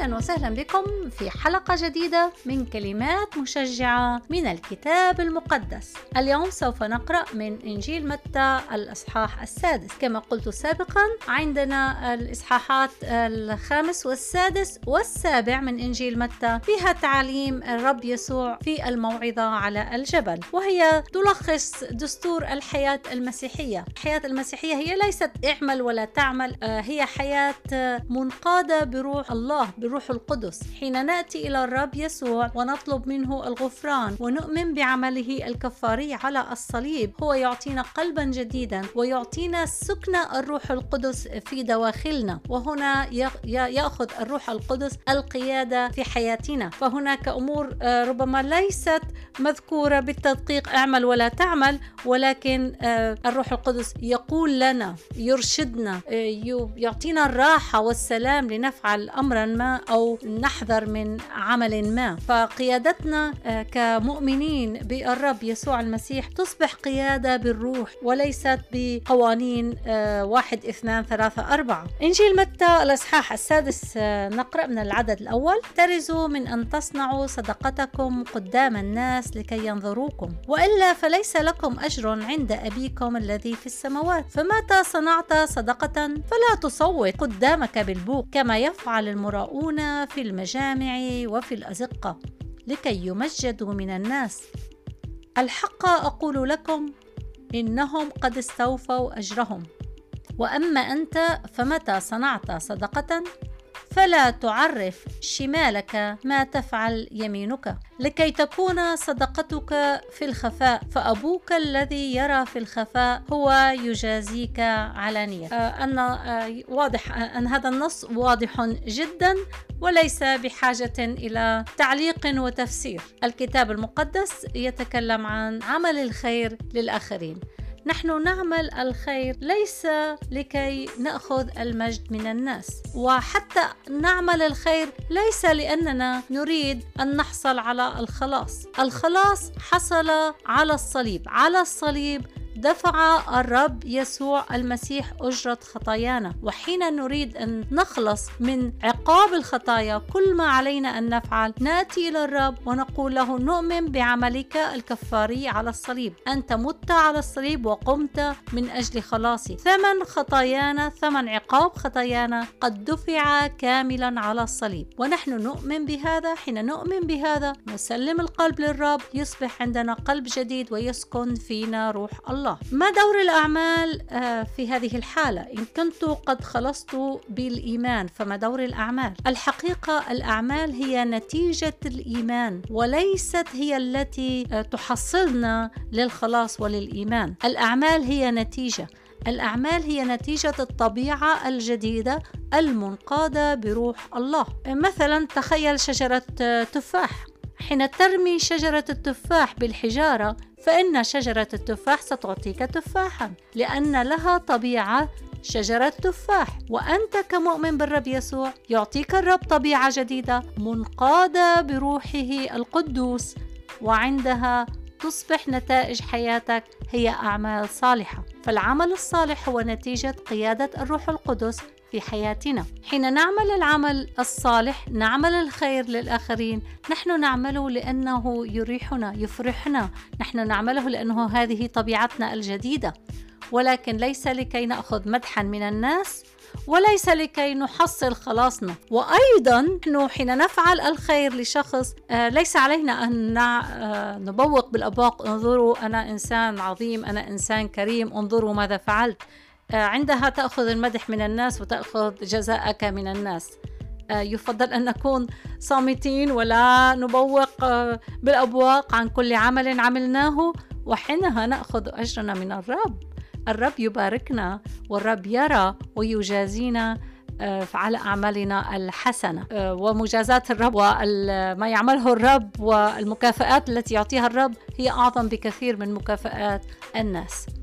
أهلا وسهلا بكم في حلقة جديدة من كلمات مشجعة من الكتاب المقدس. اليوم سوف نقرأ من إنجيل متى الإصحاح السادس. كما قلت سابقا عندنا الإصحاحات الخامس والسادس والسابع من إنجيل متى فيها تعاليم الرب يسوع في الموعظة على الجبل وهي تلخص دستور الحياة المسيحية. الحياة المسيحية هي ليست اعمل ولا تعمل آه، هي حياة منقادة بروح الله بروح القدس حين نأتي إلى الرب يسوع ونطلب منه الغفران ونؤمن بعمله الكفاري على الصليب. هو يعطينا قلبا جديدا ويعطينا سكن الروح القدس في دواخلنا. وهنا يأخذ الروح القدس القيادة في حياتنا. فهناك أمور آه، ربما ليست مذكورة بالتدقيق. اعمل ولا تعمل ولكن آه، الروح القدس يقول لنا يرشدنا آه، يعطينا الراحة والسلام لنفعل أمرا ما أو نحذر من عمل ما. فقيادتنا آه، كمؤمنين بالرب يسوع المسيح تصبح قيادة بالروح وليست بقوانين واحد اثنان ثلاثة أربعة. إنجيل متى الإصحاح السادس نقرأ من العدد الأول. ترزوا من أن تصنعوا صدقتكم قدام الناس لكي ينظروكم. وإلا فليس لكم أجر عند أبيكم الذي في السماوات. فمتى صنعت صدقة؟ فلا تصوت قدامك بالبوق كما يفعل المراؤون. في المجامع وفي الأزقة لكي يمجدوا من الناس. الحق أقول لكم إنهم قد استوفوا أجرهم. وأما أنت فمتى صنعت صدقة؟ فلا تعرف شمالك ما تفعل يمينك. لكي تكون صدقتك في الخفاء فأبوك الذي يرى في الخفاء هو يجازيك علانية آه أن آه واضح أن هذا النص واضح جدا وليس بحاجة إلى تعليق وتفسير. الكتاب المقدس يتكلم عن عمل الخير للآخرين. نحن نعمل الخير ليس لكي نأخذ المجد من الناس. وحتى نعمل الخير ليس لأننا نريد أن نحصل على الخلاص. الخلاص حصل على الصليب. على الصليب دفع الرب يسوع المسيح أجرة خطايانا. وحين نريد أن نخلص من عقاب الخطايا كل ما علينا أن نفعل نأتي إلى الرب ونقول له نؤمن بعملك الكفاري على الصليب. أنت مت على الصليب وقمت من أجل خلاصي ثمن خطايانا ثمن عقاب خطايانا قد دفع كاملا على الصليب. ونحن نؤمن بهذا. حين نؤمن بهذا نسلم القلب للرب. يصبح عندنا قلب جديد ويسكن فينا روح الله. الله. ما دور الأعمال آه، في هذه الحالة؟ إن كنت قد خلصت بالإيمان فما دور الأعمال؟ الحقيقة الأعمال هي نتيجة الإيمان وليست هي التي آه، تحصلنا للخلاص وللإيمان. الأعمال هي نتيجة. الأعمال هي نتيجة الطبيعة الجديدة المنقادة بروح الله. مثلا تخيل شجرة آه، تفاح. حين ترمي شجرة التفاح بالحجارة فإن شجرة التفاح ستعطيك تفاحا لأن لها طبيعة شجرة تفاح وأنت كمؤمن بالرب يسوع يعطيك الرب طبيعة جديدة منقادة بروحه القدوس وعندها تصبح نتائج حياتك هي أعمال صالحة. فالعمل الصالح هو نتيجة قيادة الروح القدس في حياتنا. حين نعمل العمل الصالح نعمل الخير للآخرين نحن نعمله لأنه يريحنا يفرحنا. نحن نعمله لأنه هذه طبيعتنا الجديدة. ولكن ليس لكي نأخذ مدحا من الناس وليس لكي نحصل خلاصنا. وأيضا نحن حين نفعل الخير لشخص آه، ليس علينا أن آه، نبوق بالابواق انظروا أنا إنسان عظيم أنا إنسان كريم. انظروا ماذا فعلت. عندها تأخذ المدح من الناس وتأخذ جزاءك من الناس. آه، يفضل أن نكون صامتين ولا نبوق آه، بالأبواق عن كل عمل عملناه وحينها نأخذ أجرنا من الرب. الرب يباركنا والرب يرى ويجازينا على أعمالنا الحسنة. ومجازات الرب وما يعمله الرب والمكافآت التي يعطيها الرب هي أعظم بكثير من مكافآت الناس. آه،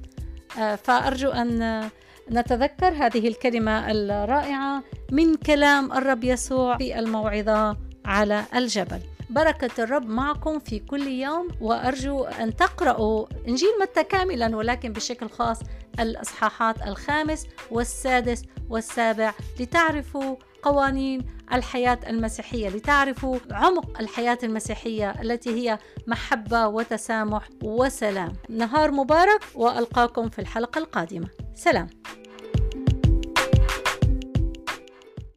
فأرجو أن نتذكر هذه الكلمة الرائعة من كلام الرب يسوع في الموعظة على الجبل. بركة الرب معكم في كل يوم وأرجو أن تقرأوا إنجيل متى كاملا ولكن بشكل خاص الأصحاحات الخامس والسادس والسابع لتعرفوا قوانين الحياة المسيحية لتعرفوا عمق الحياة المسيحية التي هي محبة وتسامح وسلام. نهار مبارك وألقاكم في الحلقة القادمة. سلام.